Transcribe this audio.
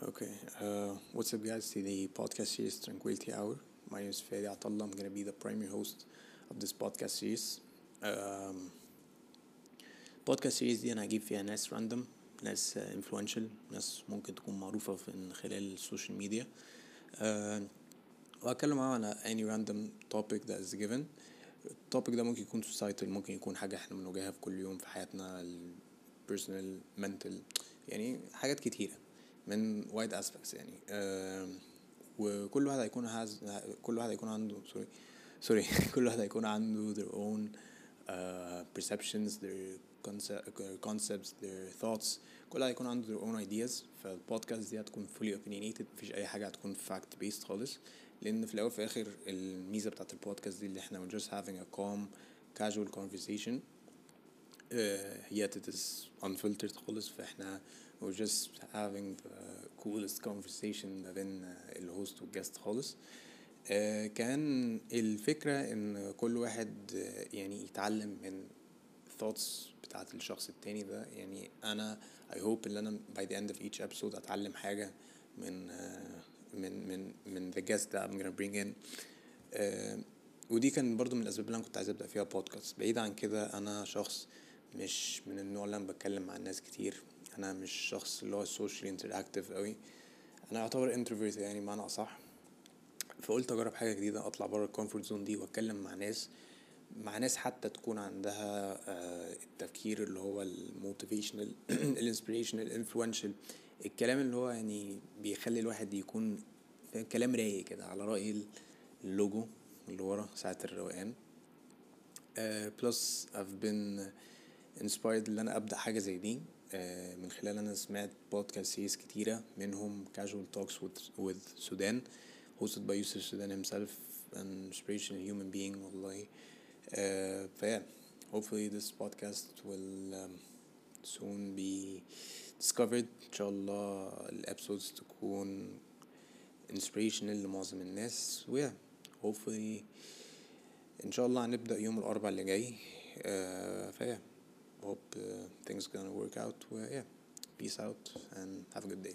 Okay, uh, what's up, guys? To the podcast series Tranquility Hour. My name is Fadi Atallah. I'm gonna be the primary host of this podcast series. Um, podcast series دي أنا هجيب فيها ناس random ناس influential ناس ممكن تكون معروفة من خلال ال social media uh, وهتكلم معاهم على any random topic that is given ال topic ده ممكن يكون societal ممكن يكون حاجة إحنا بنواجهها في كل يوم في حياتنا personal mental يعني حاجات كتيرة من wide aspects يعني. وكل واحد هيكون has كل واحد هيكون عنده sorry sorry كل واحد هيكون عنده their own uh, perceptions their conce- concepts their thoughts. كل واحد هيكون عنده their own ideas. فالبودكاست دي هتكون fully opinionated. مفيش أي حاجة هتكون fact based خالص. لأن في الأول وفي الآخر الميزة بتاعت البودكاست دي اللي إحنا we're just having a calm casual conversation. Yet it is unfiltered خالص فإحنا we're just having the coolest conversation ما بين uh, الهوست والجست خالص. uh, كان الفكرة إن كل واحد يعني يتعلم من thoughts بتاعت الشخص التاني ده. يعني أنا I hope إن أنا by the end of each episode أتعلم حاجة من من من من the guest that I'm gonna bring in. ودي كان برضو من الأسباب اللي أنا كنت عايز أبدأ فيها بودكاست بعيد عن كده أنا شخص مش من النوع اللي أنا بتكلم مع الناس كتير. أنا مش شخص اللي هو social interactive قوي. أنا اعتبر introvert يعني معنى أصح. فقلت أجرب حاجة جديدة أطلع بره ال comfort zone دي وأتكلم مع ناس مع ناس حتى تكون عندها آه، التفكير اللي هو ال motivational ال inspirational ال influential الكلام اللي هو يعني بيخلي الواحد يكون كلام رايق كده على رأي اللوجو اللي ورا ساعة الروقان. plus I've been inspired ان أنا ابدا حاجة زي دي آه، من خلال أنا سمعت podcast series كتيره منهم casual talks with, with Sudan hosted by Yusuf Sudan himself an inspirational human being والله uh, ف yeah hopefully this podcast will um, soon be discovered ان شاء الله الابسودز تكون inspirational لمعظم الناس ويا hopefully ان شاء الله هنبدأ يوم الاربعاء اللي جاي uh, فيا hope uh, things gonna work out. Well, yeah peace out and have a good day